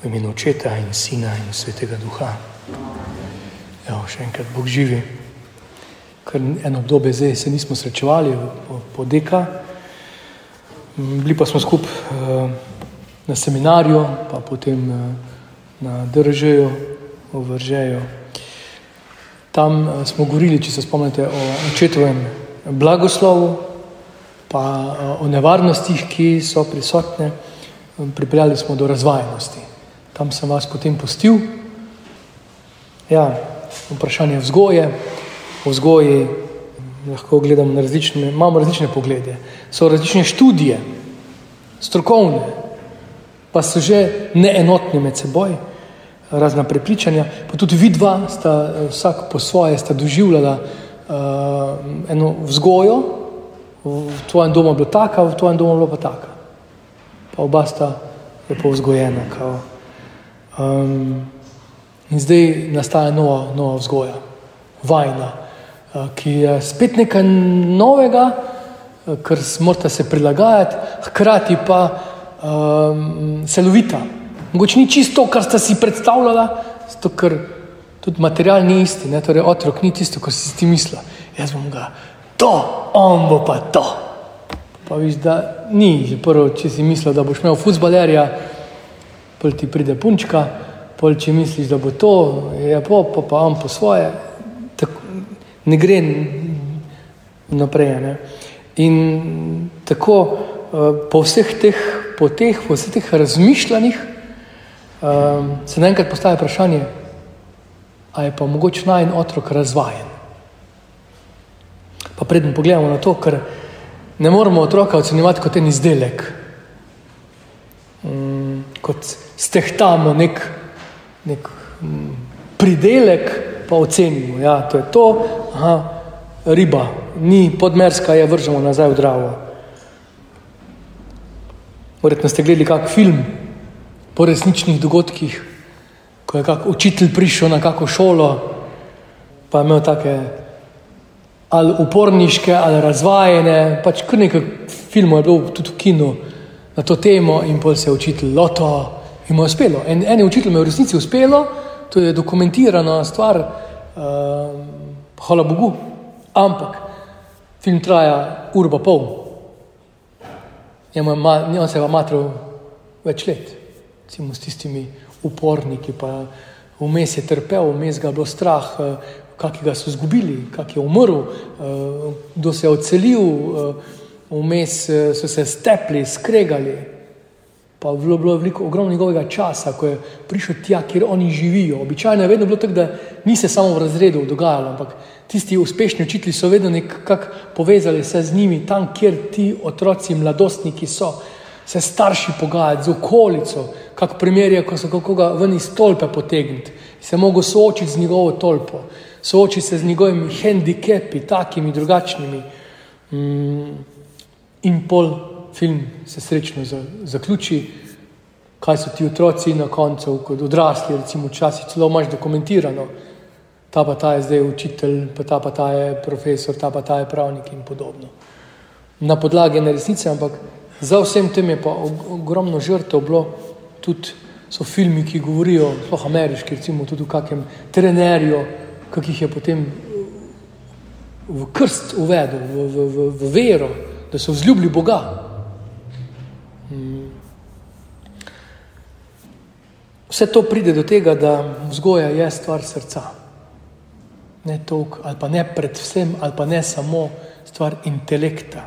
V imenu Očeta in Sina in Svetega Duha. Evo, še enkrat Bog živi. Ker eno obdobje zdaj se nismo srečevali po, po deka, bili pa smo skupaj uh, na seminarju, pa potem uh, na državi, v Vržeju. Tam uh, smo govorili, če se spomnite, o očetovem blagoslovu, pa uh, o nevarnostih, ki so prisotne. Pripeljali smo do razvajenosti tam sem vas potem pustil. Ja, vprašanje vzgoje. O vzgoji lahko gledamo na različne, imamo različne poglede. So različne študije, strokovne, pa so že neenotne med seboj, razna prepričanja. Pa tudi vidva sta vsak po svoje sta doživljala uh, eno vzgojo, v tvojem domu je bila taka, v tvojem domu je bila pa taka. Pa oba sta lepo vzgojena, kao Um, in zdaj nastaja nova, nova vzgoja, vajna, uh, ki je spet nekaj novega, uh, ker morate se prilagajati, hkrati pa um, celovita. Mogoče ni čisto to, kar ste si predstavljali, zato ker tudi material ni isti, ne? torej otrok ni tisto, kar si ti mislil. Jaz bom ga, to, on bo pa to. Pa viš, da ni, že prvo, če si mislil, da boš imel futbalerja pol ti pride punčka, pol če misliš, da bo to, je pa pa pa on po svoje, tako, ne gre naprej. Ne? In tako uh, po vseh teh poteh, po vseh teh razmišljanjih, uh, se naenkrat postaje vprašanje, ali je pa mogoče naj en otrok razvajen. Pa predem pogledamo na to, ker ne moramo otroka ocenjevati kot en izdelek. Um, kot stehtamo nek, nek mm, pridelek, pa ocenimo, da ja, je to, aha, riba, ni podmerska, je vržemo nazaj v Dravo. Verjetno ste gledali kak film po resničnih dogodkih, ko je kak učitelj prišel na kako šolo, pa je imel take ali uporniške, ali razvajene, pač kar nekaj filmov je bilo tudi v kinu na to temo in pol se je učitelj loto, In mu je uspelo. En, en učitelj mi je v resnici uspelo, to je dokumentirana stvar, uh, hvala Bogu, ampak film traja uro pa pol. On se je matril več let, recimo s tistimi uporniki, pa vmes je trpel, vmes ga je bilo strah, uh, kak ga so izgubili, kak je umrl, uh, kdo se je odselil, uh, vmes so se stepli, skregali. Pa bilo, bilo veliko, ogromno njegovega časa, ko je prišel tja, kjer oni živijo. Običajno je bilo tako, da ni se samo v razredu dogajalo, ampak tisti uspešni učitelji so vedno nekako povezali se z njimi, tam, kjer ti otroci, mladostniki so, se starši pogajati z okolico, kak primer je, ko so koga ven iz tolpe potegniti, se mogo soočiti z njegovo tolpo, soočiti se z njegovimi handikepi, takimi, drugačnimi. Mm, in pol film se srečno zaključi, kaj so ti otroci na koncu, kot odrasli, recimo včasih celo imaš dokumentirano, ta pa ta je zdaj učitelj, pa ta pa ta je profesor, ta pa ta je pravnik in podobno. Na podlagi ne resnice, ampak za vsem tem je pa ogromno žrtev bilo, tudi so filmi, ki govorijo, sploh ameriški, recimo tudi v kakem trenerju, kakih je potem v krst uvedel, v, v, v, v vero, da so vzljubili Boga. Vse to pride do tega, da vzgoja je stvar srca. Ne toliko, ali pa ne predvsem, ali pa ne samo stvar intelekta.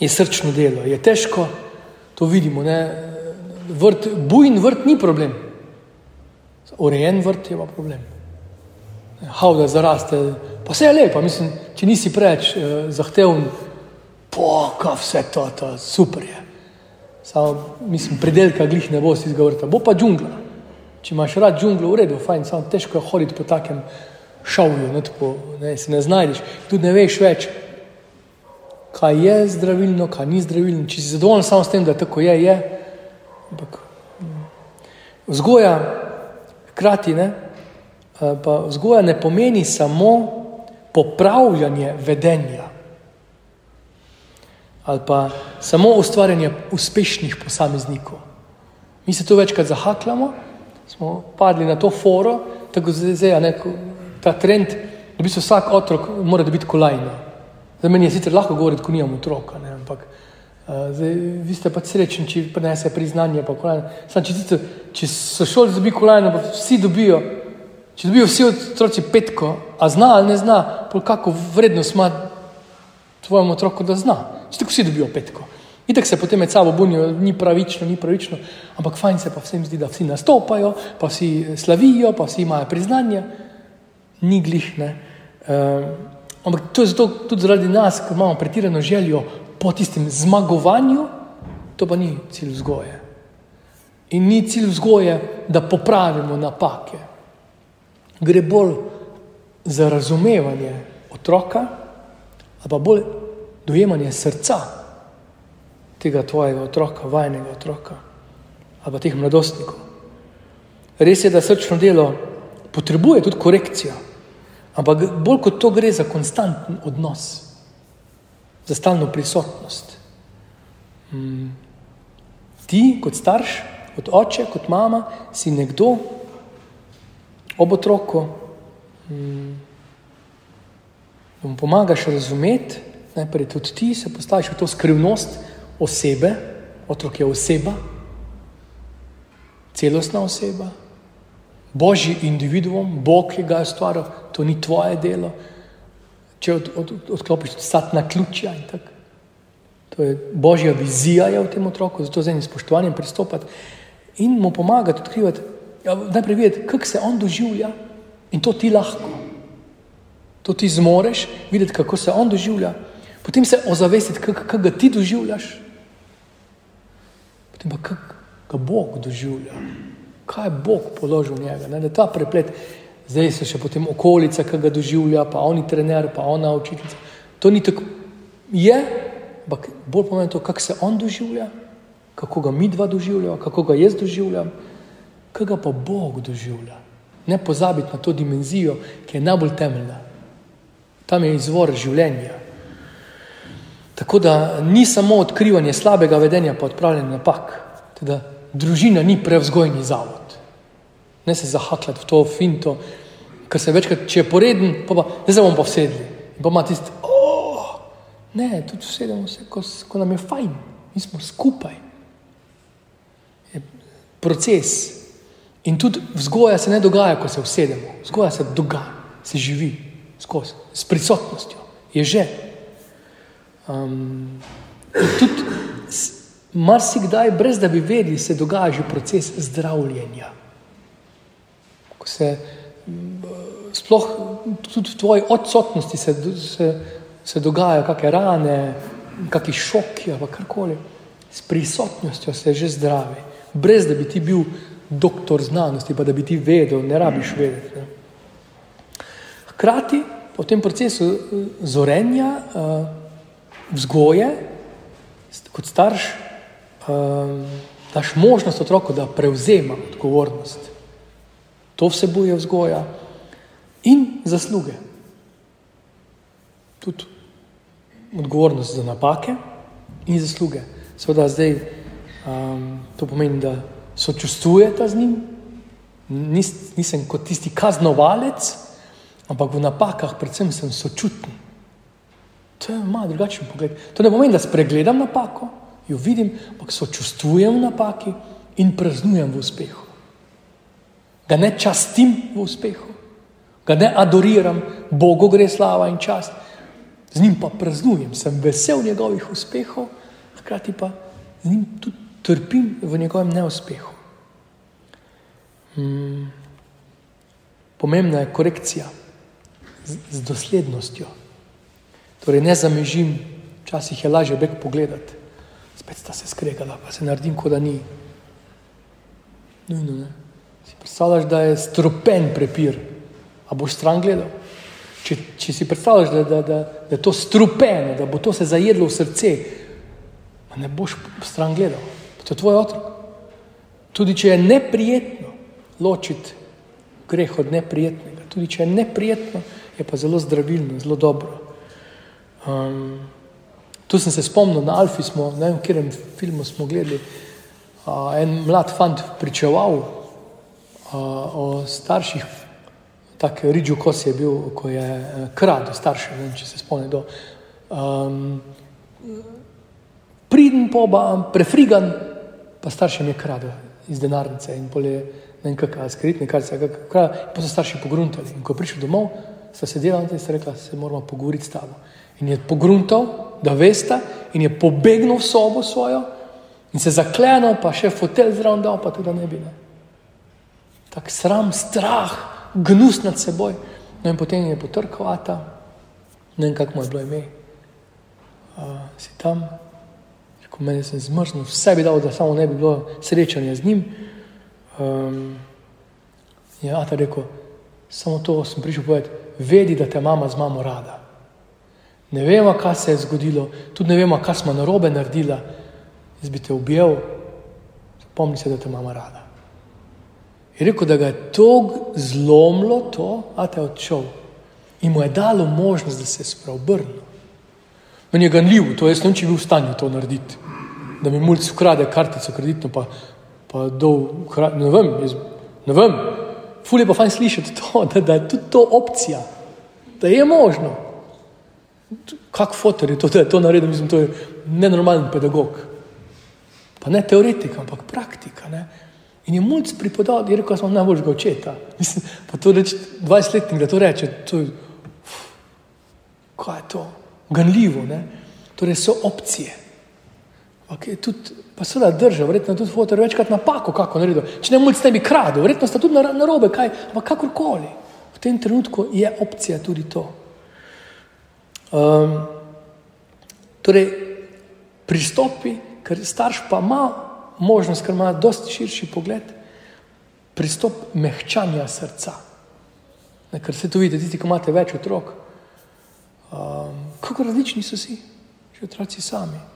Je srčno delo, je težko, to vidimo. Vrt, bujen vrt ni problem, urejen vrt je pa problem. Havda zaraste, pa vse je lepo, mislim, če nisi preveč eh, zahteven, pa vse to, to super je. Samo, mislim, predelka glih ne bo si izgovorila, bo pa džungla. Če imaš rad džunglo, v redu, fajn, samo težko je hoditi po takem šovju, ne, tako, ne, se ne znajdeš, tudi ne veš več, kaj je zdravilno, kaj ni zdravilno. Če si zadovoljen samo s tem, da tako je, je. Ampak mm, vzgoja, hkrati ne, eh, pa vzgoja ne pomeni samo popravljanje vedenja ali pa samo ustvarjanje uspešnih posameznikov. Mi se to večkrat zahakljamo, smo padli na to foro, tako zdaj je ta trend, da bi se vsak otrok mora dobiti kolajno. Za meni je sicer lahko govoriti, ko nimam otroka, ne, ampak uh, zdaj, vi ste pa srečni, če prenese priznanje. Sam, če, sicer, če so šoli dobi kolajno, pa vsi dobijo, če dobijo vsi otroci petko, a zna ali ne zna, kako vrednost ima tvojemu otroku, da zna. Tako vsi dobijo petko. In tako se potem med sabo bunijo, ni pravično, ni pravično, ampak fajn se pa vsem zdi, da vsi nastopajo, pa vsi slavijo, pa vsi imajo priznanje, ni glihne. Um, ampak to je zato tudi zaradi nas, ker imamo pretirano željo po tistem zmagovanju, to pa ni cilj vzgoje. In ni cilj vzgoje, da popravimo napake. Gre bolj za razumevanje otroka, pa bolj dojemanje srca tega tvojega otroka, vajnega otroka ali pa teh mladostnikov. Res je, da srčno delo potrebuje tudi korekcijo, ampak bolj kot to gre za konstanten odnos, za stalno prisotnost. Hmm. Ti, kot starš, kot oče, kot mama, si nekdo ob otroku, hmm. mu pomagaš razumeti, najprej tudi ti se postaviš v to skrivnost osebe, otrok je oseba, celostna oseba, božji individuum, Bog je ga ustvaril, to ni tvoje delo. Če od, od, odklopiš stat na ključja in tako. To je božja vizija je v tem otroku, zato z enim spoštovanjem pristopati in mu pomagati odkrivati, ja, najprej videti, kako se on doživlja in to ti lahko. To ti zmoreš, videti, kako se on doživlja, potem se ozavestiti, kako ga ti doživljaš, potem pa kako ga Bog doživlja, kaj je Bog položil v njega. Ne? Ta preplet, zdaj se še potem okolica, ki ga doživlja, pa oni trener, pa ona učiteljica. To ni tako, je, ampak bolj pomeni to, kako se on doživlja, kako ga mi dva doživljamo, kako ga jaz doživljam, kako ga pa Bog doživlja. Ne pozabiti na to dimenzijo, ki je najbolj temeljna. Tam je izvor življenja. Tako da ni samo odkrivanje slabega vedenja, pa odpravljanje napak. Teda, družina ni prevzgojni zavod. Ne se zahakljati v to finto, ker se večkrat, če je poreden, pa pa ne bomo pa vsedli. In pa ima tisti, oh, ne, tudi vsedemo se, ko, ko nam je fajn, mi smo skupaj. Je proces. In tudi vzgoja se ne dogaja, ko se vsedemo. Vzgoja se dogaja, se živi skozi, s prisotnostjo. Je že. Um, tudi marsikdaj, brez da bi vedeli, se dogaja že proces zdravljenja. Ko se sploh tudi v tvoji odsotnosti se, se, se dogajajo kakšne rane, kakšni šoki ali karkoli, s prisotnostjo se že zdravi, brez da bi ti bil doktor znanosti, pa da bi ti vedel, ne rabiš vedeti. Hkrati, po tem procesu eh, zorenja, uh, vzgoje, kot starš, um, daš možnost otroku, da prevzema odgovornost. To vsebuje vzgoja in zasluge. Tudi odgovornost za napake in zasluge. Seveda zdaj um, to pomeni, da sočustvujete z njim, Nis, nisem kot tisti kaznovalec, ampak v napakah predvsem sem sočuten. To je malo drugačen pogled. To ne pomeni, da spregledam napako, jo vidim, ampak sočustvujem v napaki in praznujem v uspehu. Ga ne častim v uspehu, ga ne adoriram, Bogu gre slava in čast, z njim pa praznujem, sem vesel njegovih uspehov, hkrati pa z njim tudi trpim v njegovem neuspehu. Hmm. Pomembna je korekcija z, doslednostjo. Torej, ne zamežim, včasih je lažje beg pogledati, spet sta se skregala, pa se naredim, kot da ni. Nujno, ne. Si predstavljaš, da je stropen prepir, a boš stran gledal. Če, če si predstavljaš, da, da, da, da je to strupeno, da bo to se zajedlo v srce, pa ne boš stran gledal. To je tvoj otrok. Tudi če je neprijetno ločiti greh od neprijetnega, tudi če je neprijetno, je pa zelo zdravilno, zelo dobro. Um, tu sem se spomnil, na Alfi smo, ne vem, v katerem filmu smo gledali. en mlad fant pričeval o starših, tako Ridžu Kos je bil, ko je eh, kradel starše, ne vem, če se spomnite. Um, Priden, poba, prefrigan, pa staršem je kradel iz denarnice in polje, ne vem, kakšne skritne kartice, pa so starši pogruntali. In ko je prišel domov, sta se delala in sta rekla, se moramo pogovoriti s tabo. In je pogruntal, da veste, in je pobegnil v sobo svojo in se zaklenil, pa še fotelj zraven dal, pa tudi ne bi. Ne. Tak sram, strah, gnus nad seboj. No in potem je potrkal Ata, ne vem, kako mu je bilo ime. Uh, si tam, ko meni sem zmrznil, vse bi dal, da samo ne bi bilo srečanja z njim. Um, je Ata rekel, samo to sem prišel povedati, vedi, da te mama z mamo rada. Ne vemo, kaj se je zgodilo, tudi ne vemo, kaj smo narobe naredili. Jaz bi te objel, spomni se, da te mama rada. Je rekel, da ga je to zlomilo, to, a te je odšel. In mu je dalo možnost, da se je spreobrnil. Meni je ganljivo, to jaz ne vem, če bi v stanju to narediti. Da mi mulj ukrade kartico kreditno, pa, pa dol, ne vem, jaz, ne vem. Ful je pa fajn slišati to, da, da je tudi to opcija, da je možno. Kak fotor je to, da je to naredil, mislim, to je nenormalen pedagog. Pa ne teoretika, ampak praktika. Ne? In je mulj pripodal, da je rekel, da sem najboljšega očeta. Mislim, pa to reče 20-letnik, da to reče, to je, uf, kaj je to? Ganljivo, ne? Torej so opcije. Okay, tudi, pa seveda drža, verjetno tudi fotor večkrat napako, kako naredil. Če ne mulj s tebi kradu, verjetno sta tudi na, na robe, kaj, ampak kakorkoli. V tem trenutku je opcija tudi to. Um, torej, pristopi, ker starš pa ima možnost, ker ima dosti širši pogled, pristop mehčanja srca. Ne, ker se tu vidi, tisti, ki imate več otrok, um, kako različni so si, že otroci sami.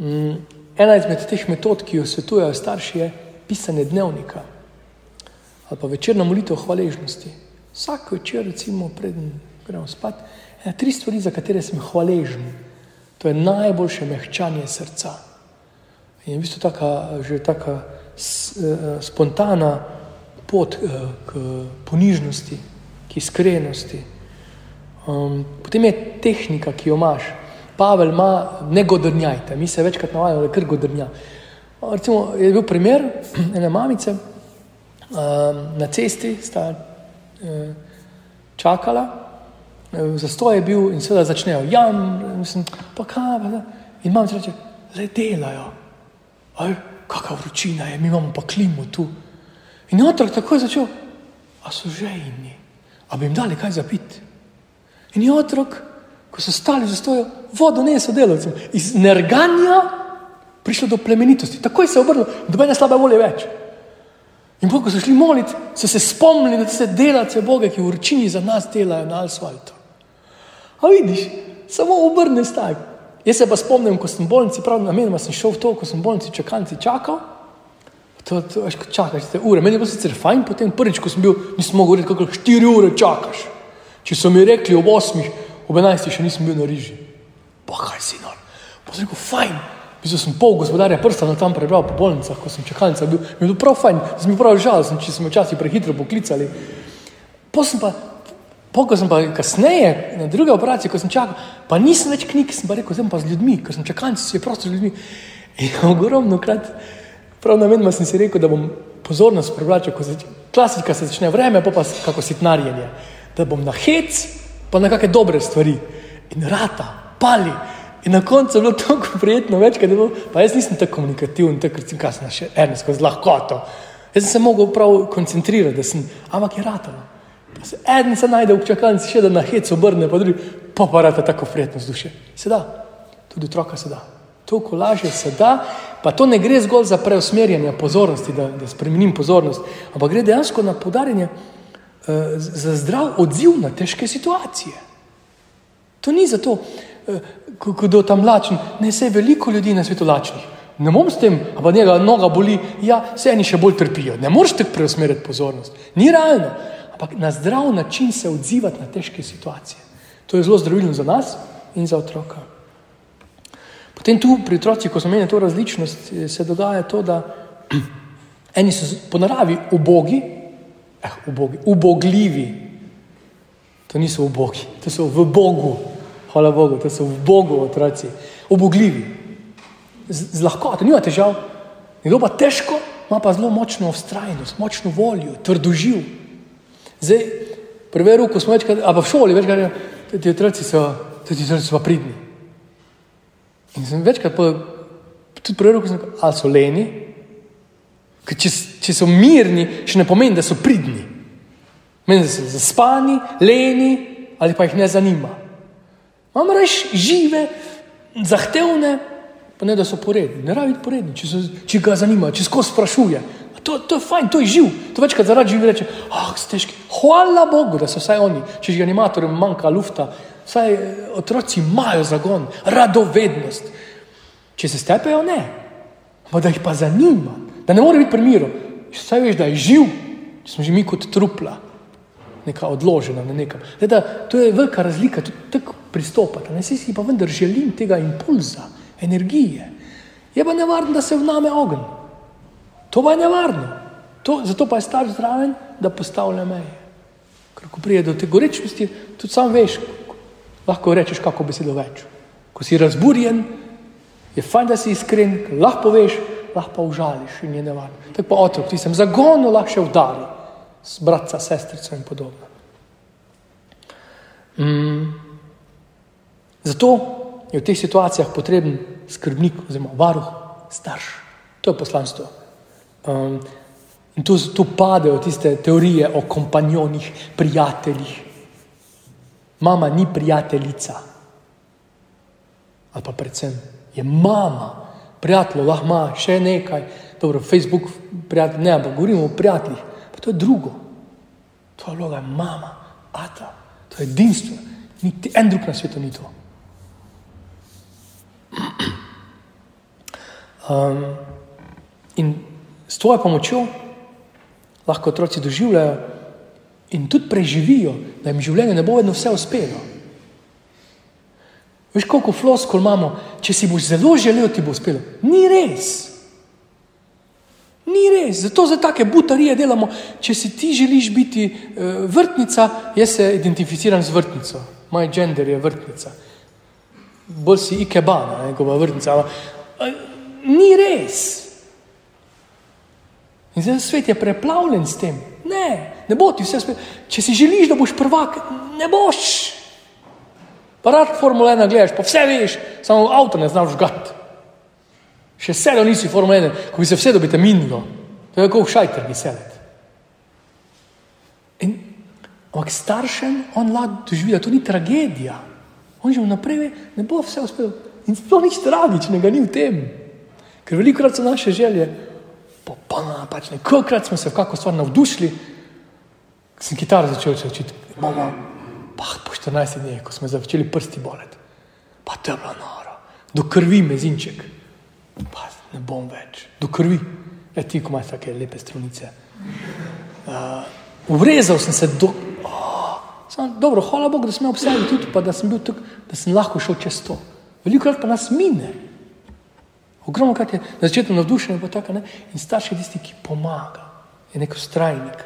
Um, ena izmed teh metod, ki jo svetujejo starši, je pisanje dnevnika ali pa večerna molitev hvaležnosti. Vsak večer, recimo, preden gremo spat, ena tri stvari, za katere sem hvaležen. To je najboljše mehčanje srca. In v bistvu taka, že tako eh, spontana pot eh, k ponižnosti, k iskrenosti. Um, potem je tehnika, ki jo imaš. Pavel ima, ne godrnjajte, mi se večkrat navajamo, da kar godrnja. Recimo, je bil primer ene mamice, um, na cesti sta uh, čakala, zastoj je bil in seveda začnejo, ja, mislim, pa kaj, pa, in mamica reče, le delajo kakšna vročina je, mi imamo pa klimo tu. In otrok takoj začel, a so žejni, a bi jim dali kaj za pit. In je otrok, ko so stali za stojo, vodo ne so delavcem, iz nerganja prišlo do plemenitosti. Takoj se je obrnil, dobene slabe volje več. In ko so šli moliti, so se spomnili, da se delavce Boga, ki v vročini za nas delajo na asfaltu. A vidiš, samo obrne stak. Jaz se pa spomnim, ko sem v bolnici, prav namenoma sem šel v to, ko sem v bolnici čakalci čakal. To, to, veš, čakaš te ure. Meni je bilo sicer fajn, potem prvič, ko sem bil, nisem mogel reči, kako štiri ure čakaš. Če so mi rekli ob osmih, ob enajstih še nisem bil na riži. Pa kaj si nor. Pa sem rekel, fajn. Pisal sem pol gospodarja prsta na tam prebral po bolnicah, ko sem čakalnica bil. Mi je bilo prav fajn, sem bil prav žalosten, če smo včasih prehitro poklicali. Pa sem pa Pogo sem pa kasneje, na druge operacije, ko sem čakal, pa nisem več knjig, sem pa rekel, zdaj pa z ljudmi, ko sem čakal, si je prosto z ljudmi. In ogromno krat, prav namenoma sem si rekel, da bom pozornost privlačil, ko se klasika se začne vreme, pa pa kako sitnarjenje, da bom na hec, pa na kakšne dobre stvari in rata, pali. In na koncu je bilo tako prijetno, več, kaj je bilo, pa jaz nisem tako komunikativen, tako kaj sem še eno skozi lahkoto. Jaz sem se mogel prav koncentrirati, da sem, ampak je ratalo. Se en se najde v čakalnici, še da na hec obrne, pa drugi pa parate tako prijetno z duše. Se da, tudi otroka se da. To kolaže se da, pa to ne gre zgolj za preusmerjanje pozornosti, da, da spremenim pozornost, ampak gre dejansko na podarjanje za zdrav odziv na težke situacije. To ni zato, uh, kdo je tam lačen, ne se je veliko ljudi na svetu lačnih. Ne bom s tem, pa njega noga boli, ja, se eni še bolj trpijo. Ne moreš tako preusmeriti pozornost. Ni realno ampak na zdrav način se odzivati na težke situacije. To je zelo zdravilno za nas in za otroka. Potem tu pri otrocih, ko smo imeli to različnost, se dogaja to, da eni so po naravi ubogi, eh, ubogi, ubogljivi. To niso ubogi, to so v Bogu, hvala Bogu, to so v Bogu otroci, ubogljivi. Z, z lahkoto, nima težav, nekdo pa težko, ima pa zelo močno ustrajnost, močno voljo, trdoživ. Zdaj, prvi rok, ko smo večkrat, a pa v šoli, večkrat, ti otroci so, ti otroci so pa pridni. In sem večkrat povedal, tudi prvi rok, ali so leni, ker če, če so mirni, še ne pomeni, da so pridni. Meni so zaspani, leni ali pa jih ne zanima. Imam reč žive, zahtevne, pa ne da so poredni. Ne rabi biti poredni, če, so, če ga zanima, če skozi sprašuje. To, to je fajn, to je živ. To večkrat zaradi živi reče, ah, oh, težki. Hvala Bogu, da so vsaj oni, če že animatorjem manjka lufta, vsaj eh, otroci imajo zagon, radovednost. Če se stepejo, ne. Pa da jih pa zanima, da ne more biti primero. Vsaj veš, da je živ, če smo že mi kot trupla, neka odložena na nekam. Da, to je velika razlika, tudi tako pristopati. Ne si pa vendar želim tega impulza energije. Je pa nevarno, da se vname ogen. To pa je nevarno. To, zato pa je star zraven, da postavlja meje. Ker ko pride do te gorečnosti, tudi sam veš, lahko rečeš kako besedo več. Ko si razburjen, je fajn, da si iskren, lahko poveš, lahko pa užališ in je nevarno. Tako pa otrok, ti sem zagonno lahko še udari s bratca, sestrico in podobno. Mm. Zato je v teh situacijah potreben skrbnik oziroma varuh, starš. To je poslanstvo. Um, in tu, tu padejo tiste teorije o kompanjonih, prijateljih. Mama ni prijateljica. Ali pa predvsem je mama, prijatelj, lahko ima še nekaj, dobro, Facebook, prijatelj, ne, ampak govorimo o prijateljih. Pa to je drugo. To je vloga mama, ata, to je edinstvo. Niti en drug na svetu ni to. Um, in s tvojo pomočjo lahko otroci doživljajo in tudi preživijo, da jim življenje ne bo vedno vse uspelo. Veš, koliko floskol imamo, če si boš zelo želel, ti bo uspelo. Ni res. Ni res. Zato za take butarije delamo. Če si ti želiš biti uh, vrtnica, jaz se identificiram z vrtnico. Moj gender je vrtnica. Bolj si ikebana, kot pa vrtnica. Uh, ni res. In zdaj svet je preplavljen s tem. Ne, ne bo ti vse svet. Če si želiš, da boš prvak, ne boš. Pa rad Formula 1 gledaš, pa vse veš, samo avto ne znaš žgati. Še sedem nisi Formula 1, ko bi se vse dobite minilo. To je kot šajter, bi sedel. Ampak staršem on lahko doživi, da to ni tragedija. On že vnaprej ne bo vse uspel. In to nič tragičnega ni v tem. Ker veliko krat so naše želje, popolnoma napačne. Kolikrat smo se v kakšno stvar navdušili, sem kitar začel se učiti, pa po 14 dneh, ko smo začeli prsti boleti, pa to je bilo noro, do krvi mezinček, pa ne bom več, do krvi, e ti, ko imaš take lepe strunice. Uh, Uvrezal sem se do. Oh, sem, dobro, hvala Bogu, da sem imel vse tudi, pa da sem bil tukaj, da sem lahko šel čez to. Veliko krat pa nas mine. Ogromno krat je na začetku navdušen, in starši je tisti, ki pomaga, je nek ustrajnik.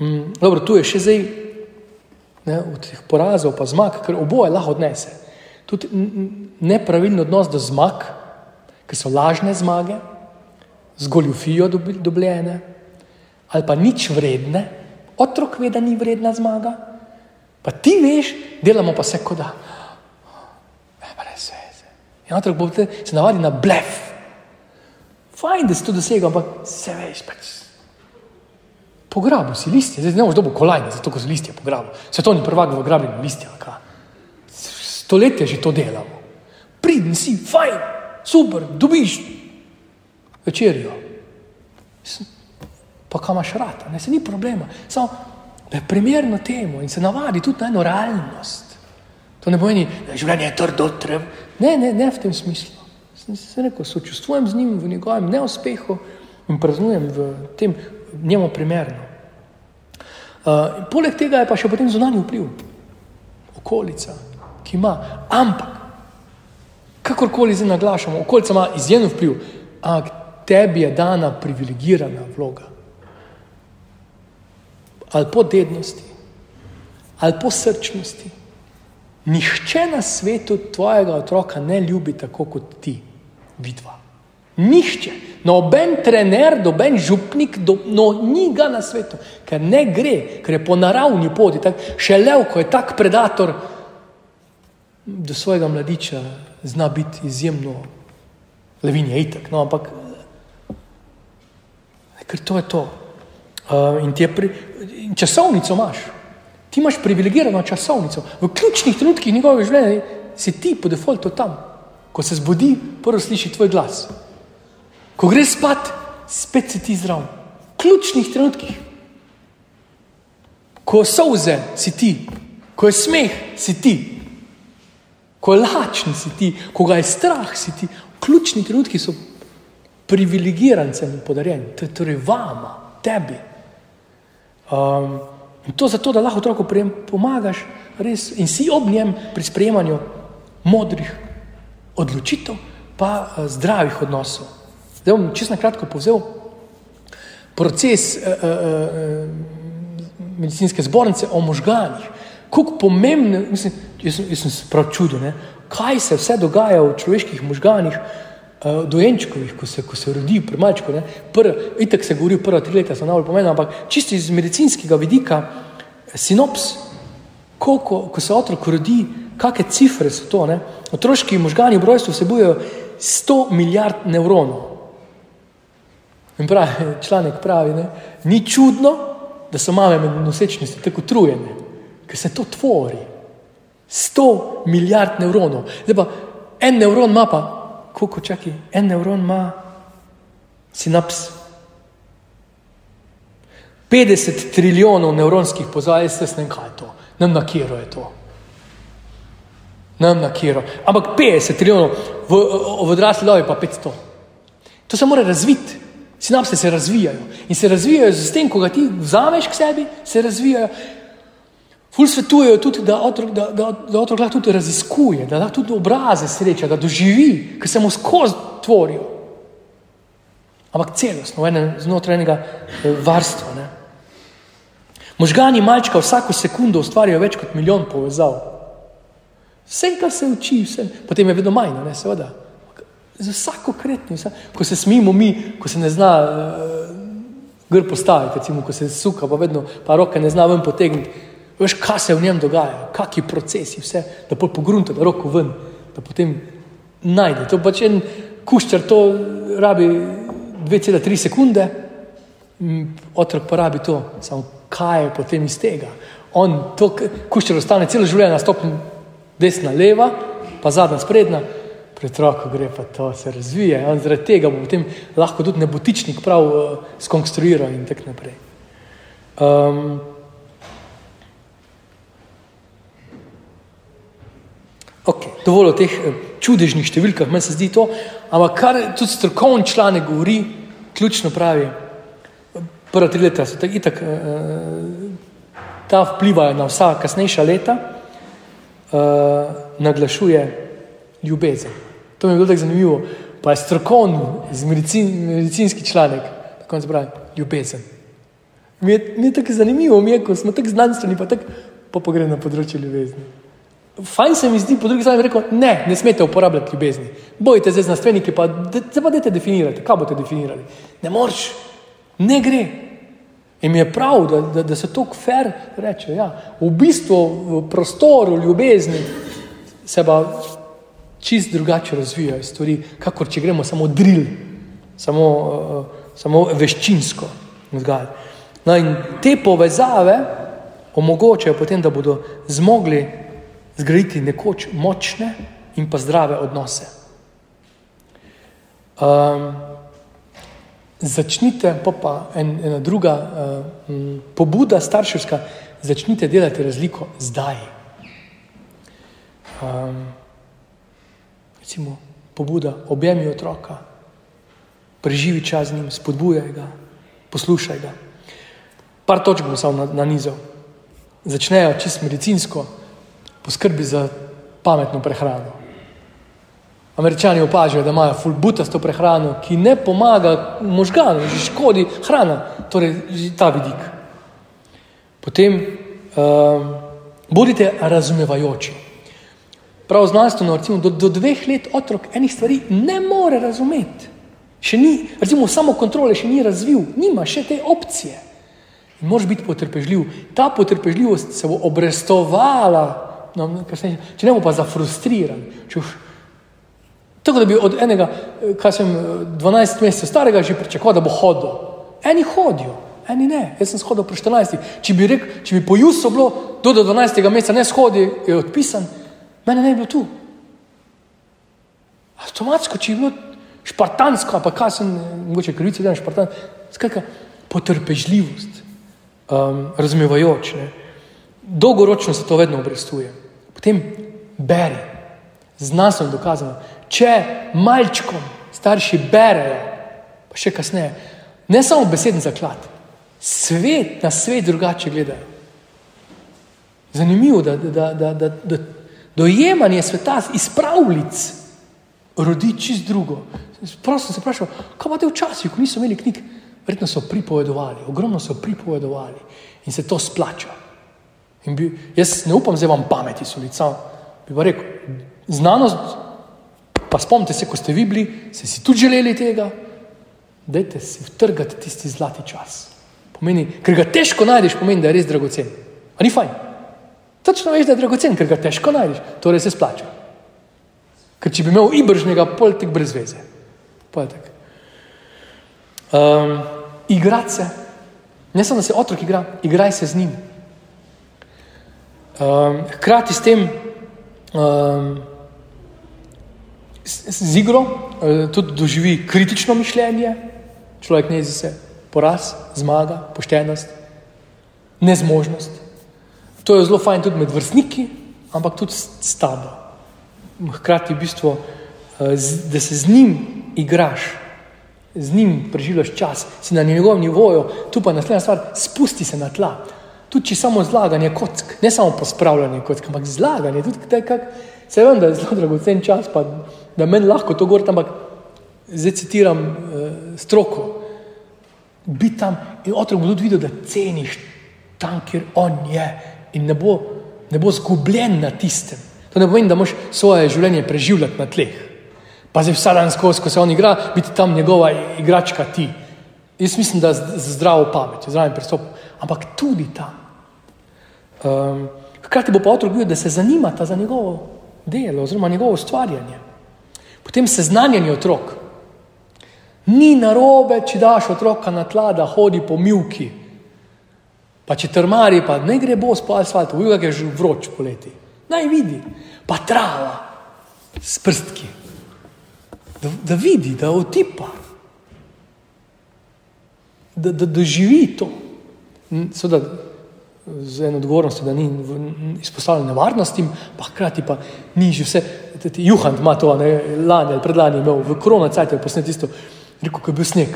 Mm, dobro, tu je še zdaj ne, od teh porazov, pa zmag, ker oboje lahko odnese. Tudi nepravilni odnos do zmag, ki so lažne zmage, z goljufijo dobljene, ali pa nič vredne, otrok ve, da ni vredna zmaga, pa ti veš, delamo pa se kot da. In otrok bo se navadil na blef. Fajn, da si to dosegel, ampak se veš, pač. Pograbil si listje, zdaj ne boš dobil kolajne, zato ko si listje pograbil. Svetovni prvak v grabljenju listja. Stoletje že to delamo. Pridni si, fajn, super, dobiš večerjo. Pa kam imaš rad, ne se ni problema. Samo da je primerno temu in se navadi tudi na eno realnost. To ne pomeni, da je življenje trdo, treb. Ne, ne, ne v tem smislu. Sem se rekel, sočustvujem z njim v njegovem neuspehu in praznujem v tem njemu primerno. Uh, poleg tega je pa še potem zunanji vpliv, okolica, ki ima. Ampak, kakorkoli zdaj naglašamo, okolica ima izjemen vpliv, ampak tebi je dana privilegirana vloga. Ali po dednosti, ali po srčnosti. Nihče na svetu tvojega otroka ne ljubi tako kot ti, vidva. Nihče, noben trener, noben župnik, do, no, ni ga na svetu, ker ne gre, ker je po naravni poti. Tak, še lev, ko je tak predator, do svojega mladiča zna biti izjemno levin, je itak. No, ampak, ker to je to. Uh, in, pri, in časovnico imaš, ti imaš privilegirano časovnico. V ključnih trenutkih njegovega življenja si ti po defaultu tam, ko se zbudi, prvo sliši tvoj glas. Ko greš spat, spet si ti zdrav. V ključnih trenutkih, ko so suze, si ti, ko je smeh, si ti, ko je lačen, si ti, ko ga je strah, si ti. V ključnih trenutkih so privilegirancem podarjeni, to je torej vama, tebi. Um, in to zato, da lahko otroku pomagaš res, in si ob njem pri sprejemanju modrih odločitev, pa uh, zdravih odnosov. Zdaj bom čisto na kratko povzel proces uh, uh, medicinske zbornice o možganjih. Kako pomembno, mislim, jaz, jaz sem se prav čudil, ne? kaj se vse dogaja v človeških možganjih, uh, dojenčkovih, ko se, ko se rodi pri mačku. Itek se govori, prva tri leta so najbolj pomembna, ampak čisto iz medicinskega vidika, sinops, koliko, ko se otrok rodi, kakšne cifre so to. Ne? Otroški možgani v rojstvu vsebujejo 100 milijard nevronov. In pravi, članek pravi, da ni čudno, da so mame med nosečnostmi tako utrujene, ker se to tvori. 100 milijard nevronov. Zdaj pa en nevron ima pa, koliko čaki, en nevron ima sinaps. 50 trilijonov nevronskih pozav, jaz ne vem, kaj je to, nam na kjero je to. Nam na kjero. Ampak 50 trilijonov, v, v odrasli dobi pa 500. To se mora razviti. Sinapse se razvijajo in se razvijajo z tem, ko ga ti vzameš k sebi, se razvijajo. Ful svetujejo tudi, da otrok, da, da, da otrok lahko tudi raziskuje, da lahko tudi obraze sreča, da doživi, ker se mu skozi tvorijo. Ampak celostno, znotraj enega eh, varstva. Ne. Možgani malčka vsako sekundo ustvarjajo več kot milijon povezav. Vse, kar se uči, vse, potem je vedno manj, ne, seveda. Za vsako kretnjo, ko se smimo mi, ko se ne zna uh, gr postaviti, recimo, ko se suka, pa vedno pa roke ne zna ven potegniti. Veš, kaj se v njem dogaja, kakšni procesi, vse, da pol pogrunta, da roko ven, da potem najde. To pač en kuščar, to rabi 2,3 sekunde, otrok pa rabi to, samo kaj je potem iz tega. On to kuščar ostane celo življenje na stopni desna, leva, pa zadnja, sprednja pred roko gre, pa to se razvije. On zaradi tega bo potem lahko tudi nebotičnik prav uh, skonstruiral in tako naprej. Um, ok, dovolj o teh eh, čudežnih številkah, meni se zdi to, ampak kar tudi strokovni članek govori, ključno pravi, prva tri leta so tako itak, uh, ta vplivajo na vsa kasnejša leta, uh, naglašuje ljubezen. To mi je bilo tako zanimivo. Pa je strokovni, medicin, medicinski članek, tako se pravi, ljubezen. Mi je, mi je tako zanimivo, mi je, ko smo tako znanstveni, pa tako pa pogre na področje ljubezni. Fajn se mi zdi, po drugi strani rekel, ne, ne smete uporabljati ljubezni. Bojite zdaj znanstveniki, pa zdaj pa dajte definirati, kaj boste definirali. Ne moreš, ne gre. In mi je prav, da, da, da se to kfer reče. Ja. V bistvu v prostoru ljubezni se pa čist drugače razvijajo stvari, kakor če gremo samo drill, samo, uh, samo veščinsko. No in te povezave omogočajo potem, da bodo zmogli zgraditi nekoč močne in pa zdrave odnose. Um, začnite, pa pa en, ena druga uh, pobuda starševska, začnite delati razliko zdaj. Um, recimo, pobuda, objemi otroka, preživi čas z njim, spodbujaj ga, poslušaj ga. Par točk bom samo na, na nizu. Začnejo čist medicinsko, poskrbi za pametno prehrano. Američani opažajo, da imajo fulbutasto prehrano, ki ne pomaga možganom, že škodi hrana, torej ta vidik. Potem um, bodite razumevajoči. Prav znanstveno, recimo, do, do dveh let otrok enih stvari ne more razumeti. Še ni, recimo, samo kontrole še ni razvil, nima še te opcije. In moraš biti potrpežljiv. Ta potrpežljivost se bo obrestovala, no, če ne bo pa zafrustriran. Tako da bi od enega, kaj sem 12 mesecev starega, že pričakoval, da bo hodil. Eni hodijo, eni ne. Jaz sem shodil pri 14. Če bi, rekel, če bi po Jusu bilo do 12. meseca ne shodi, je odpisan, mene ne bi bilo tu. Avtomatsko, če bi bilo špartansko, pa kaj sem, mogoče krivice, da je špartansko, skratka, potrpežljivost, um, razumevajoč. Ne. Dolgoročno se to vedno obrestuje. Potem beri, znanstveno dokazano. Če malčkom starši berejo, pa še kasneje, ne samo besedni zaklad, svet na svet drugače gledajo. Zanimivo, da, da, da, da, da dojemanje sveta iz pravljic rodi čist drugo. Prosto sem se vprašal, kaj pa te včasih, ko niso imeli knjig, verjetno so pripovedovali, ogromno so pripovedovali in se to splača. Bi, jaz ne upam, da vam pameti so lica. Bi pa rekel, znanost, pa spomnite se, ko ste vi bili, ste si tudi želeli tega, dajte si vtrgati tisti zlati čas. Pomeni, ker ga težko najdeš, pomeni, da je res dragocen. A ni fajn. Točno veš, da je dragocen, ker ga težko najdeš, torej se splača. Ker če bi imel ibržnega, pol tek brez veze. Um, igrati se, ne samo da se otrok igra, igraj se z njim. Um, hkrati s tem, um, z, z igro, uh, tudi doživi kritično mišljenje, človek ne zdi se poraz, zmaga, poštenost, nezmožnost. To je zelo fajn tudi med vrstniki, ampak tudi s tabo. Hkrati v bistvu, eh, da se z njim igraš, z njim preživljaš čas, si na njegovem nivoju, tu pa naslednja stvar, spusti se na tla. Tudi če samo zlaganje kock, ne samo pospravljanje kock, ampak zlaganje, tudi kaj, kak, se vem, da je zelo dragocen čas, pa da meni lahko to govorim, ampak zdaj citiram uh, stroko, biti tam in otrok bo tudi videl, da ceniš tam, kjer on je in ne bo, ne bo zgubljen na tistem. To ne pomeni, da moš svoje življenje preživljati na tleh. Pa zdaj vsa dan skozi, ko se on igra, biti tam njegova igračka ti. Jaz mislim, da z, z zdravo pamet, zdravim pristop, ampak tudi tam. Um, hkrati bo pa otrok videl, da se zanimata za njegovo delo oziroma njegovo ustvarjanje. Potem seznanjanje otrok. Ni narobe, če daš otroka na tla, da hodi po milki. Pa če trmari, pa ne gre bo po asfaltu, ujga je že vroč poleti. Naj vidi, pa trava s prstki. Da, da vidi, da otipa, da, da doživi to. Seveda, z eno odgovornostjo, da ni izpostavljen nevarnostim, pa hkrati pa ni že vse. Juhant ima to, ne, lani ali predlani imel v korona cajtu posnet isto. Rekel, ko je bil sneg.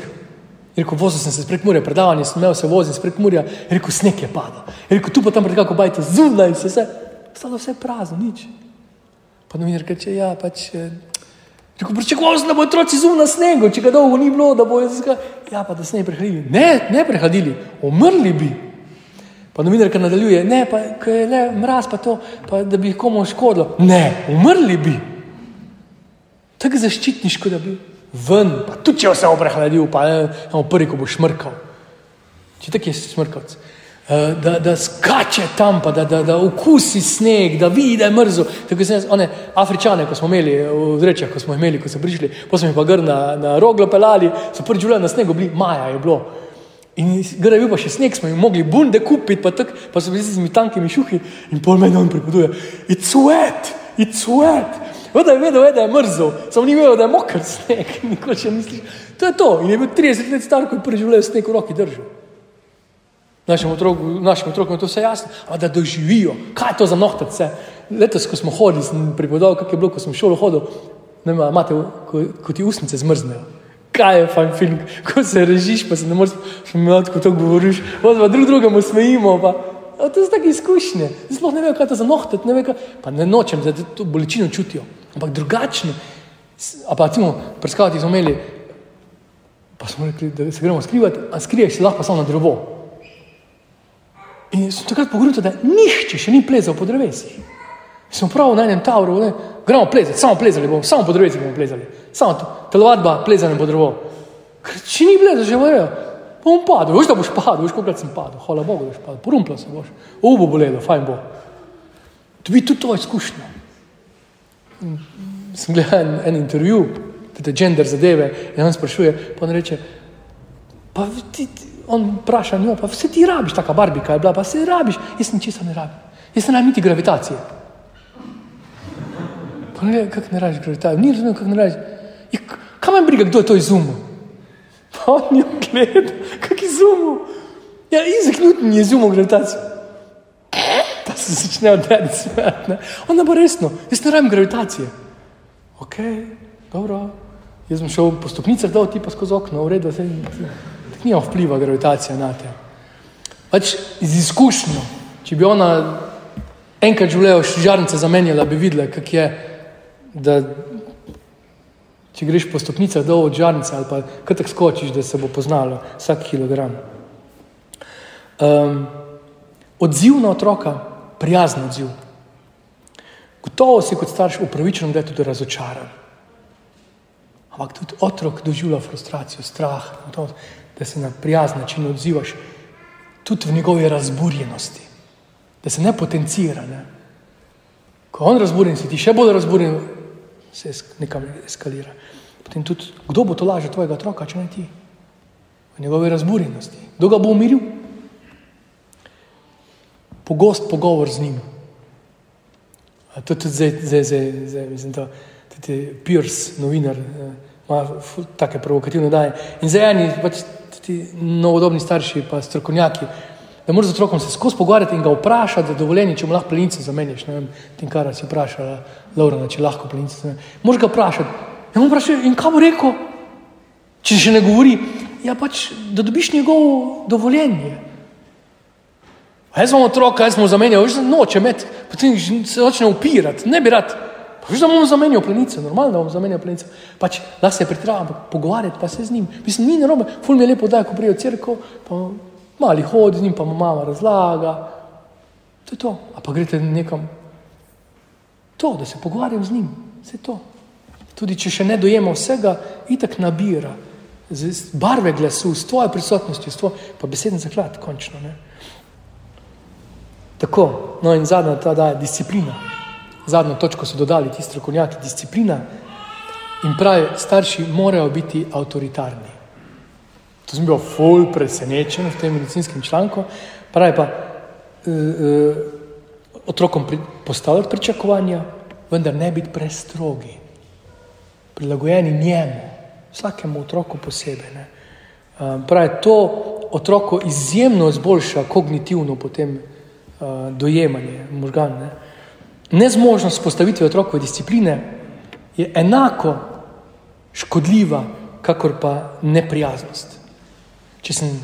Rekel, vozil sem se spred Murja, predavanje sem imel, se vozil spred Murja. Rekel, sneg je padal. Rekel, tu pa tam pred kako bajte, zunaj se vse. Stalo vse prazno, nič. Pa novinar reče, ja, pač. Eh, rekel, pričakoval sem, da bo otroci zunaj snegu, če ga dolgo ni bilo, da bo jaz ga. Ja, pa da se ne prehadili. Ne, ne prehadili, umrli bi. Pa novinar nadaljuje, ne, pa je le mraz, pa to, pa da bi komu škodilo. Ne, umrli bi. Tako zaščitniško, da bi ven, pa tudi če se obrehladil, pa je prvi, ko bo šmrkal. Če tako je smrkavc. Uh, da, da skače tam, pa da, da, da okusi sneg, da vidi, da je mrzo. Tako sem jaz, one Afričane, ko smo imeli v rečah, ko smo imeli, ko so prišli, pa smo jih pa gr na, na roglo pelali, so prvi življenje na snegu bili, maja je bilo. In gre bil pa še sneg, smo jim mogli bunde kupiti, pa, tak, pa so bili z temi tankimi šuhi in pol meni on pripoveduje, it's wet, it's wet. Voda je vedel, da je mrzel, samo ni vedel, da je moker sneg. Nikoli še misliš. To je to. In je bil 30 let star, ko je prvi življenje sneg v roki držal. Našim otrokom, našim otrokom je to vse jasno, ampak da doživijo, kaj je to za nohtace. Letos, ko smo hodili, sem pripovedal, kako je bilo, ko sem v šolo hodil, ne vem, imate, ko, ko ti usnice zmrznejo. Kaj je fajn film, ko se režiš, pa se ne moreš, malo tako to govoriš, pa drug drugemu smejimo. Pa. A to so take izkušnje. Sploh ne vejo, kaj je to za nohtet, ne vejo, pa ne nočem, da to bolečino čutijo. Ampak drugačno pa recimo, prskavati smo imeli, pa smo rekli, da se gremo skrivati, a skriješ se lahko samo na drevo. In sem takrat pogledal, da nihče še ni plezal po drevesih. Smo prav na enem tavru, ne, gremo plezati, samo plezali bomo, samo po drevesih bomo plezali, samo telovadba, plezanje po drevo. Ker če ni plezal, že vajo, bom padel, veš da boš padel, veš koliko sem padel, hvala Bogu, da boš padel, porumplo se boš, ubo bolelo, fajn bo. To bi tudi to izkušnjo. Sem gledal en, en intervju, te gender zadeve, in on sprašuje, pa on reče, pa ti, ti on vpraša njo, pa vse ti rabiš, taka barbika je bila, pa vse rabiš, jaz ničesar ne rabim, jaz ne rabim niti gravitacije. Pa ne vem, kako ne rabiš gravitacije, ni razumel, kako ne rabiš. Ja, kaj me briga, kdo je to izumil? Pa on jo gleda, kak izumil. Ja, Newton je izumil gravitacijo. Pa se začne oddeliti svet, ne. On ne bo resno, jaz ne rabim gravitacije. Ok, dobro, jaz sem šel po stopnicah, dal ti pa skozi okno, v redu, vse, nima vpliva gravitacija na te. Pač z izkušnjo, če bi ona enkrat življenja žarnice zamenjala, bi videla, kak je, da če greš po stopnicah dol od žarnice ali pa kaj tak skočiš, da se bo poznalo vsak kilogram. Um, odziv na otroka, prijazen odziv. Gotovo si kot starš upravičen, da je tudi razočaran. Ampak tudi otrok doživlja frustracijo, strah, to, da se na prijazen način odzivaš, tudi v njegovi razburjenosti, da se ne potencira. Ne? Ko on razburjen, si ti še bolj razburjen, se nekam eskalira. Potem tudi, kdo bo to lažje tvojega otroka, če ne ti? V njegovi razburjenosti. Kdo ga bo umiril? Pogost pogovor z njim. To je tudi zdaj, zdaj, zdaj, zdaj mislim, da je Pierce, novinar, eh, ima take provokativne daje. In za eni, pač ti novodobni starši, pa strokovnjaki, da moraš z otrokom se skozi pogovarjati in ga vprašati, da je dovoljenje, če mu lahko plenice zamenjaš. Ne vem, tem, kar si vprašala, Laura, če lahko plenice zamenjaš. Moraš ga vprašati. Ja, mu vprašaj, in kaj bo rekel, če še ne govori? Ja, pač, da dobiš njegovo dovoljenje. A jaz imam otroka, jaz smo zamenjali, že noče med, potem se začne upirati, ne bi rad. Že da bomo zamenjali plenice, normalno da bomo zamenjali plenice. Pač lahko se pritrava, pogovarjati pa se z njim. Mislim, ni narobe, ful mi je lepo, da ko prijo crkvo, pa mali hodi z njim, pa mu mama razlaga. To je to. A pa greste nekam. To, da se pogovarjam z njim, vse to. Tudi če še ne dojema vsega, itak nabira. Z barve glasu, s tvojo prisotnostjo, s tvojo, pa beseden zaklad, končno. Ne? Tako, no in zadnja ta da je disciplina zadnjo točko so dodali ti strokovnjaki, disciplina in pravi, starši morajo biti avtoritarni. To sem bil ful presenečen v tem medicinskem članku. Pravi pa, uh, uh, otrokom pri, postavljati pričakovanja, vendar ne biti prestrogi, prilagojeni njemu, vsakemu otroku posebej. Ne. Uh, pravi, to otroko izjemno izboljša kognitivno potem dojemanje možganov. Nezmožnost postavitve otrokove discipline je enako škodljiva, kakor pa neprijaznost. Če sem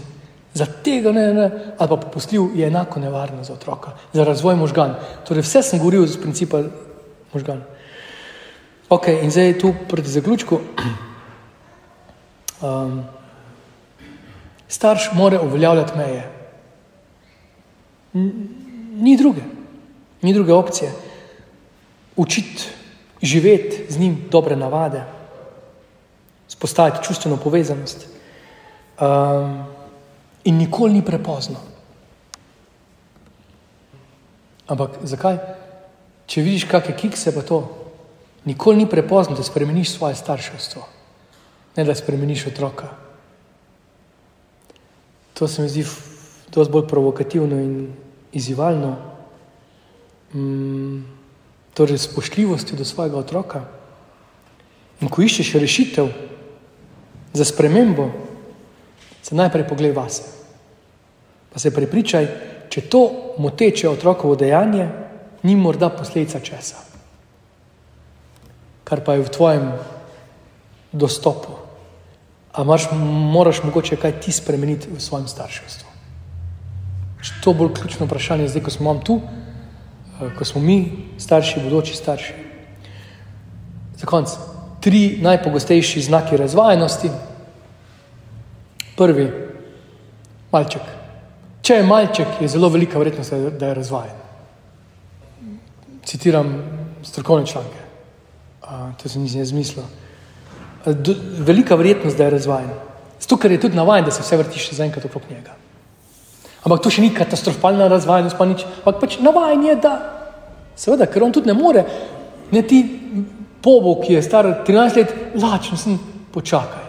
za tega ne, ne, ali pa popustljiv, je enako nevarno za otroka, za razvoj možgan. Torej, vse sem govoril z principa možgan. Ok, in zdaj tu proti zaključku. Um, starš mora uveljavljati meje. Ni druge, ni druge opcije učiti živeti z njim dobre navade, spostaviti čustveno povezanost. Um, in nikoli ni prepozno. Ampak zakaj? Če vidiš, kakšne kikse pa to, nikoli ni prepozno, da spremeniš svoje starševstvo, ne da spremeniš otroka. To se mi zdi dosti bolj provokativno in izzivalno. Um, torej spoštljivostjo do svojega otroka. In ko iščeš rešitev za spremembo, se najprej poglej vase. Pa se prepričaj, če to moteče otrokovo dejanje, ni morda posledica česa, kar pa je v tvojem dostopu. A marš, moraš mogoče kaj ti spremeniti v svojem starševstvu. To je bolj ključno vprašanje, zdaj, ko smo tu, Eh, ko smo mi starši, bodoči starši. Za konec, tri najpogostejši znaki razvajenosti. Prvi, malček. Če je malček, je zelo velika verjetnost, da je razvajen. Citiram strokovne članke, to se nisem izmislil. Velika verjetnost, da je razvajen. Zato, ker je tudi navaden, da se vse vrti še zaenkrat okrog njega. Ampak to še ni katastrofalna razvajenost, pa nič. Ampak pač navaden je, da seveda, ker on tudi ne more, ne ti pobo, ki je star 13 let, lačen sem, počakaj.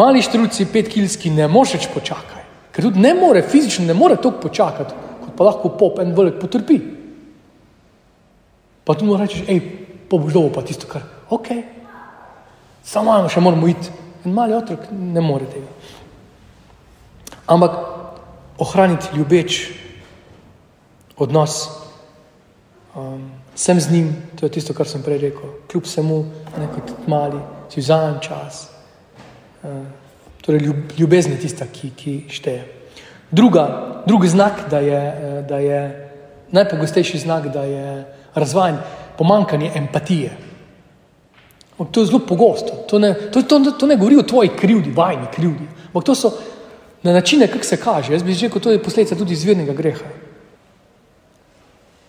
Mali štruci, petkilski, ne moreš več počakaj, ker tudi ne more, fizično ne more toliko počakati, kot pa lahko pop en velik potrpi. Pa tu mu rečeš, hej, pobož dolgo pa tisto, kar, ok, samo še moramo iti. In mali otrok ne more tega. Ampak ohraniti ljubeč odnos, um, sem z njim, to je tisto, kar sem prej rekel, kljub vsemu, neko mali, si vzamem čas. Uh, torej, ljub, ljubezen je tista, ki, ki šteje. Druga, drugi znak, da je, da je najpogostejši znak, da je razvajen, pomankanje empatije. To je zelo pogosto. To ne, to, to, to ne govori o tvoji krivdi, vajni krivdi. Ampak to so na načine, kako se kaže. Jaz bi rekel, to je posledica tudi izvirnega greha.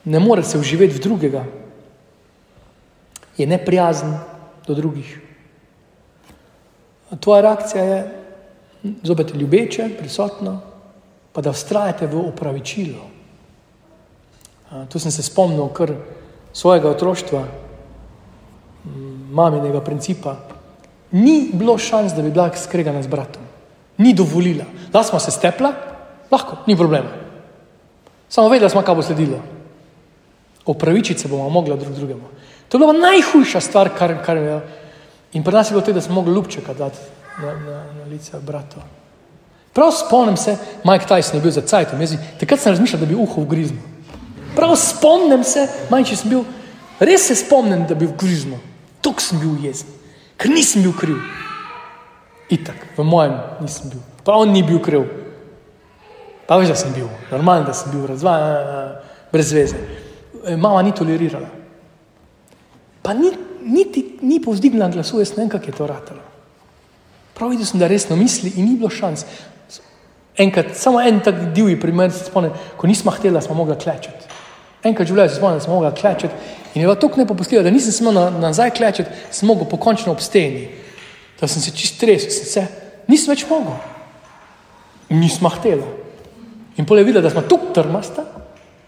Ne more se uživeti v drugega, je neprijazen do drugih. Tvoja reakcija je zopet ljubeče, prisotna, pa da vztrajate v opravičilo. Tu sem se spomnil kar svojega otroštva maminega principa, ni bilo šans, da bi bila skregana z bratom. Ni dovolila. Da smo se stepla, lahko, ni problema. Samo vedela smo, kaj bo sledilo. Opravičiti se bomo mogli drug drugemu. To je bila najhujša stvar, kar, kar je. In pri nas je bilo to, da smo mogli ljubčeka dati na, na, na lice bratu. Prav spomnim se, Mike Tyson je bil za cajtom, takrat sem razmišljal, da bi uho vgriznil. Prav spomnim se, manjši sem bil, res se spomnim, da bi vgriznil. Tuk sem bil jezen, ker nisem bil kriv. Itak, v mojem nisem bil. Pa on ni bil kriv. Pa veš, da sem bil, normalno, da sem bil razvajen, brez veze. E, mama ni tolerirala. Pa ni, niti ni povzdignila glasu, jaz ne vem, kako je to ratalo. Prav videl sem, da resno misli in ni bilo šans. Enkrat, samo en tak divji primer se spomnim, ko nismo hteli, smo mogli klečati. Enkrat v življenju se spomnim, da smo mogli klečati In je bilo tako nepopustljivo, da nisem smel na, nazaj klečeti, sem mogel pokončno obsteni. Da sem se čist tresel, sem se, nisem več mogel. Nismo hteli. In pole je videla, da smo tukaj trmasta,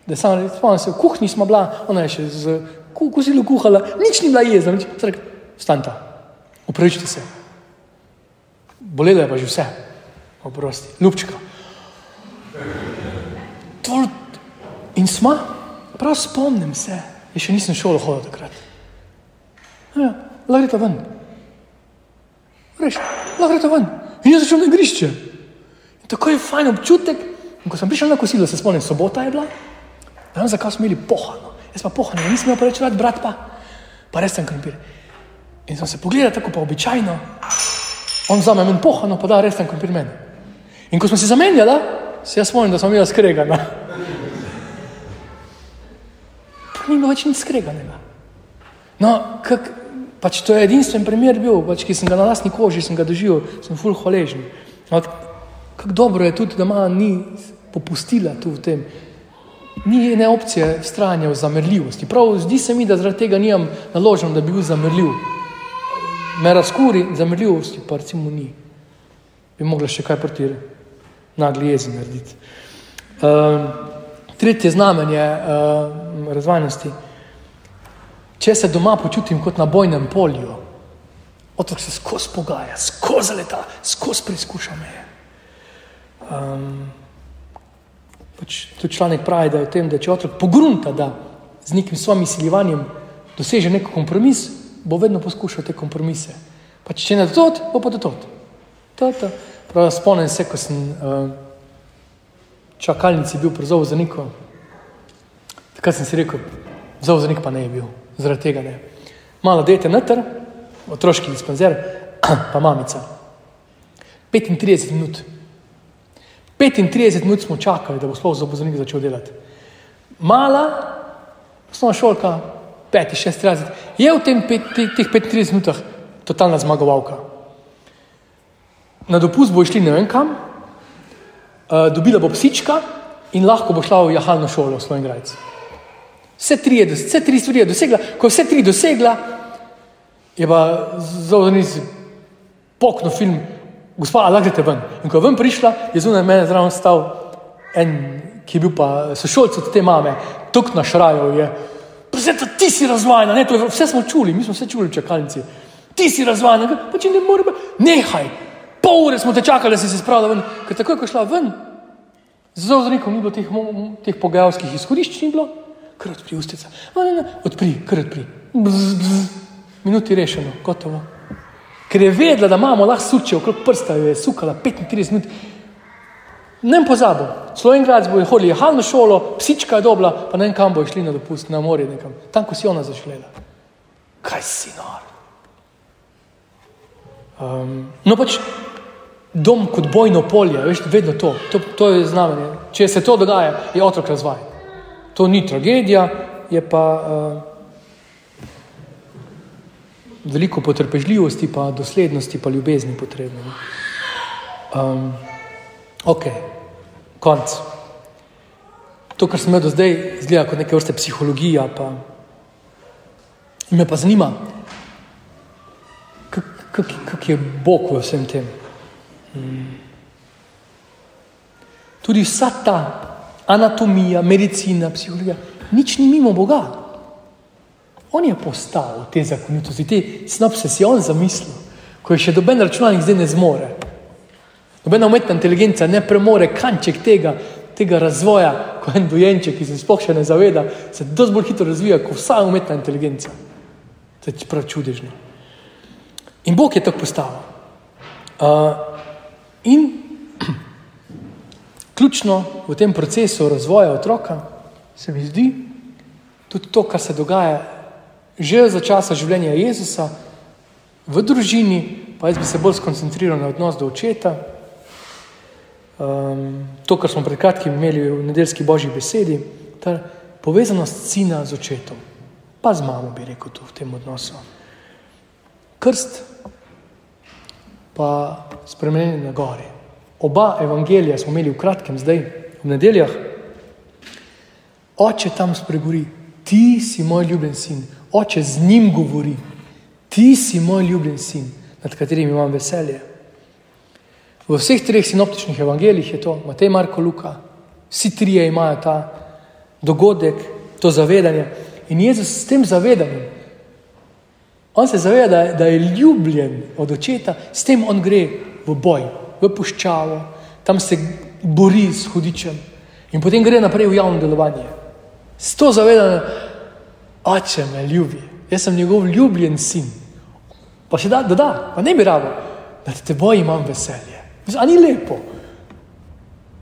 da sem spomnil se, v kuhinji smo bila, ona je še z kozilo kuhala, nič ni bila jezna, nič. Rekel, stanta, upravičite se. Bolelo je pa že vse, oprosti, ljubčka. In smo, prav spomnim se, In še nisem šel v hodil takrat. Ja, lahko greš ven. Reš, lahko greš ven. In jaz začel na igrišče. Tako je fajn občutek. In ko sem prišel na kosilo, se spomnim, sobota je bila, dan zakaj smo imeli pohano. Jaz pa pohano, nisem imel preveč rad, brat pa, pa res sem krompir. In sem se pogledal tako pa običajno. On vzame men pohano, pa da res sem krompir meni. In ko smo se zamenjali, se jaz spomnim, da smo imeli skregana ni bilo več nič skreganega. No, kak, pač to je edinstven primer bil, pač, ki sem ga na lastni koži doživel, sem full hvaležen. Kako dobro je tudi, da ima ni popustila tu v tem. Ni ene opcije stranja v zamrljivosti. Prav zdi se mi, da zaradi tega nimam naložen, da bi bil zamrljiv. Me razkuri zamrljivosti, pa recimo ni. Bi mogla še kaj proti nagli jezi narediti. Um, tretje znamenje uh, razvajnosti. Če se doma počutim kot na bojnem polju, otrok se skozi pogaja, skozi leta, skozi preizkuša meje. Um, pač tu članek pravi, da je v tem, da če otrok pogrunta, da z nekim svojim izsiljevanjem doseže nek kompromis, bo vedno poskušal te kompromise. Pač če ne to, bo pa to. to, to. Prav spomnim se, ko sem uh, čakalnici bil prizov za neko Kaj sem si rekel, zauzenik pa ne je bil, zaradi tega ne. Malo dete noter, otroški dispenzer, pa mamica. 35 minut. 35 minut smo čakali, da bo sploh zauzenik začel delati. Mala, osnovna šolka, peti, šesti razred, je v tem pet, teh 35 minutah totalna zmagovalka. Na dopust bo išli ne vem kam, uh, dobila bo psička in lahko bo šla v jahalno šolo v svojim grajcu. Vse tri, je, vse tri stvari je dosegla, ko vse tri dosegla, je pa zelo zanimiv pokno film, gospa, ali greste ven. In ko je ven prišla, je zunaj mene zraven stal en, ki je bil pa sošolc od te mame, tuk na šraju je. Prezeta, ti si razvajena, ne, je, vse smo čuli, mi smo vse čuli v čakalnici. Ti si razvajena, pa če ne moremo, nehaj. Pol ure smo te čakali, da si se spravila ven, ker takoj, ko je šla ven, zelo zreko ni bilo teh, teh pogajalskih izhodišč, ni bilo, kar odpri ustica. Odpri, kar odpri. Bzz, bzz. Minuti rešeno, gotovo ker je vedela, da imamo lahko suče okrog prsta, jo je sukala 35 minut. Ne bom pozabil, sloven grad bo hodil, je halno šolo, psička je dobla, pa ne vem kam bo išli na dopust, na morje nekam, tam, ko si ona zaželela. Kaj si nor? Um, no pač dom kot bojno polje, veš, vedno to, to, to je znamenje. Če se to dogaja, je otrok razvaj. To ni tragedija, je pa... Uh, veliko potrpežljivosti, pa doslednosti, pa ljubezni potrebno. Um, ok, konc. To, kar sem imel do zdaj, zgleda kot neke vrste psihologija. Pa... Me pa zanima, kak, kak, kak je Bog v vsem tem. Hmm. Tudi vsa ta anatomija, medicina, psihologija, nič ni mimo Boga. On je postavil te zakonitosti, te snopse si on zamislil, ko je še doben računalnik zdaj ne zmore. Nobena umetna inteligenca ne premore kanček tega, tega razvoja, ko en dojenček, ki se sploh še ne zaveda, se dosti bolj hitro razvija kot vsa umetna inteligenca. To je prav čudežno. In Bog je tako postavil. Uh, in ključno v tem procesu razvoja otroka se mi zdi tudi to, kar se dogaja že za časa življenja Jezusa, v družini, pa jaz bi se bolj skoncentriral na odnos do očeta. Um, to, kar smo pred kratkim imeli v nedeljski božji besedi, ta povezanost sina z očetom, pa z mamo, bi rekel, tu v tem odnosu. Krst, pa spremenjen na gori. Oba evangelija smo imeli v kratkem, zdaj v nedeljah. Oče tam spregovori, ti si moj ljubljen sin, oče z njim govori, ti si moj ljubljen sin, nad katerim imam veselje. V vseh treh sinoptičnih evangelijih je to, Matej, Marko, Luka, vsi trije imajo ta dogodek, to zavedanje. In Jezus s tem zavedanjem, on se zaveda, da, da je ljubljen od očeta, s tem on gre v boj, v puščavo, tam se bori s hudičem in potem gre naprej v javno delovanje. S to zavedanjem, oče me ljubi, jaz sem njegov ljubljen sin. Pa še da, da, da pa ne bi rado, da te, te boj imam veselje. Ani lepo.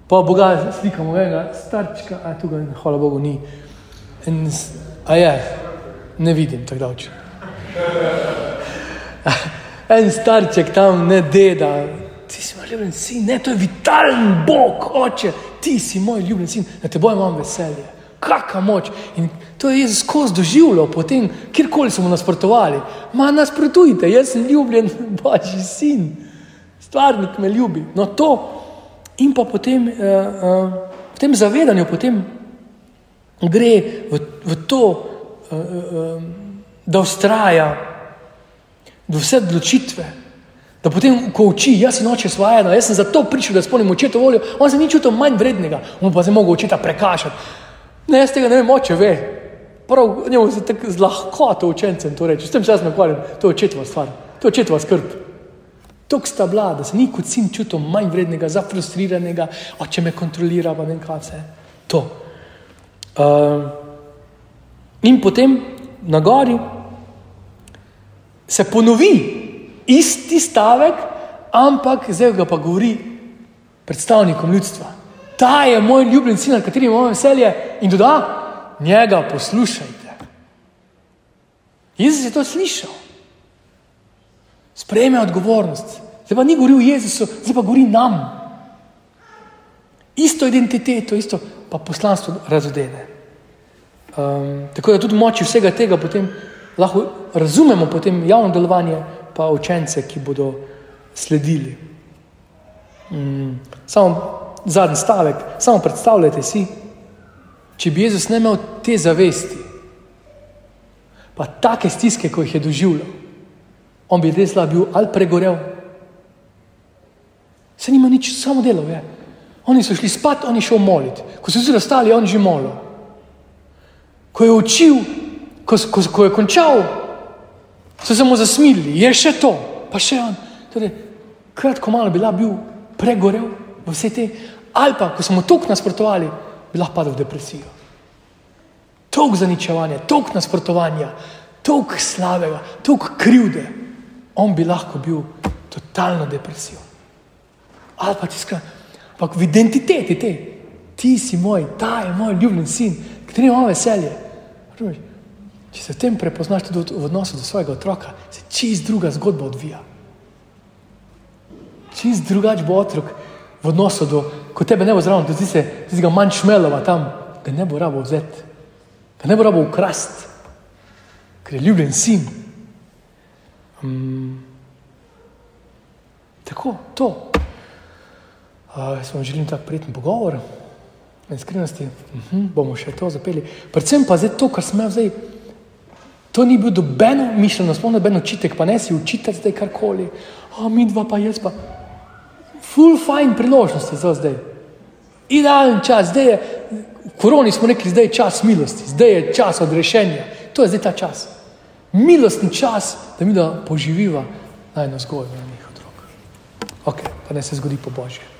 Pa Boga slikamo enega starčka, a tu ga, hvala Bogu, ni. In, a je, ne vidim tako dolč. En starček tam, ne deda, ti si moj ljubljen sin, ne, to je vitalen Bog, oče, ti si moj ljubljen sin, da te boj imam veselje. Kakšna moč. In To je Jezus skozi doživljal, potem, kjerkoli smo nasprotovali. Ma nasprotujte, jaz sem ljubljen, božji sin, stvarnik me ljubi. No, to in pa potem uh, uh, v tem zavedanju, potem gre v, v to, uh, uh, da ustraja do vse odločitve. Da potem, ko uči, jaz sem oče svojega, jaz sem zato prišel, da spomnim očeto voljo, on se ni čutil manj vrednega, on pa se mogel očeta prekašati. Ne, jaz tega ne vem, oče ve, Prav njemu se tako z lahkoto učencem to reče, s tem se jaz ne ukvarjam, to je očetova stvar, to je očetova skrb. Tuk sta bila, da se ni kot sin čutil manj vrednega, zafrustriranega, oče me kontrolira, pa ne vem kaj vse. To. Uh, in potem na gori se ponovi isti stavek, ampak zdaj ga pa govori predstavnikom ljudstva. Ta je moj ljubljen sin, na katerem imamo veselje in doda, njega poslušajte. Jezus je to slišal. Sprejme odgovornost. Zdaj pa ni govoril Jezusu, zdaj pa govori nam. Isto identiteto, isto pa poslanstvo razodene. Um, tako da tudi moči vsega tega potem lahko razumemo potem javno delovanje, pa učence, ki bodo sledili. Um, samo zadnji stavek, samo predstavljajte si, če bi Jezus ne imel te zavesti, pa take stiske, ko jih je doživljal, on bi res lahko bil ali pregorel. Se nima nič, samo delal je. Oni so šli spat, oni šel moliti. Ko so vsi ostali, on že molil. Ko je učil, ko, ko, ko je končal, so se mu zasmilili, je še to, pa še on. Torej, kratko malo bi lahko bil pregorel v vse te, ali pa, ko smo tok nasprotovali, bi lahko padel v depresijo. Tok zaničevanja, tok nasprotovanja, tok slabega, tok krivde, on bi lahko bil totalno depresijo. Ali pa tiskaj. Ampak v identiteti te, ti si moj, ta je moj ljubljen sin, ki ima veselje. Če se v tem prepoznaš tudi v odnosu do svojega otroka, se čist druga zgodba odvija. Čist drugač bo otrok v odnosu do, ko tebe ne bo zraven, da si se ga manj šmelova tam, ga ne bo rabo vzeti, ga ne bo rabo ukrasti, ker je ljubljen sin. Um, tako, to. Uh, jaz vam želim tako prijeten pogovor, na iskrenosti, uh mhm, -huh, bomo še to zapeli. Predvsem pa zdaj to, kar sem zdaj, to ni bil dobeno mišljeno, spomni noben učitek, pa ne si učitelj zdaj karkoli, a mi dva pa jaz pa. Full fine priložnosti za zdaj. Idealen čas, zdaj je, v koroni smo rekli, zdaj je čas milosti, zdaj je čas odrešenja, to je zdaj ta čas. Milostni čas, da mi da poživiva najno zgodbo na njih otrok. Ok, pa ne se zgodi po božje.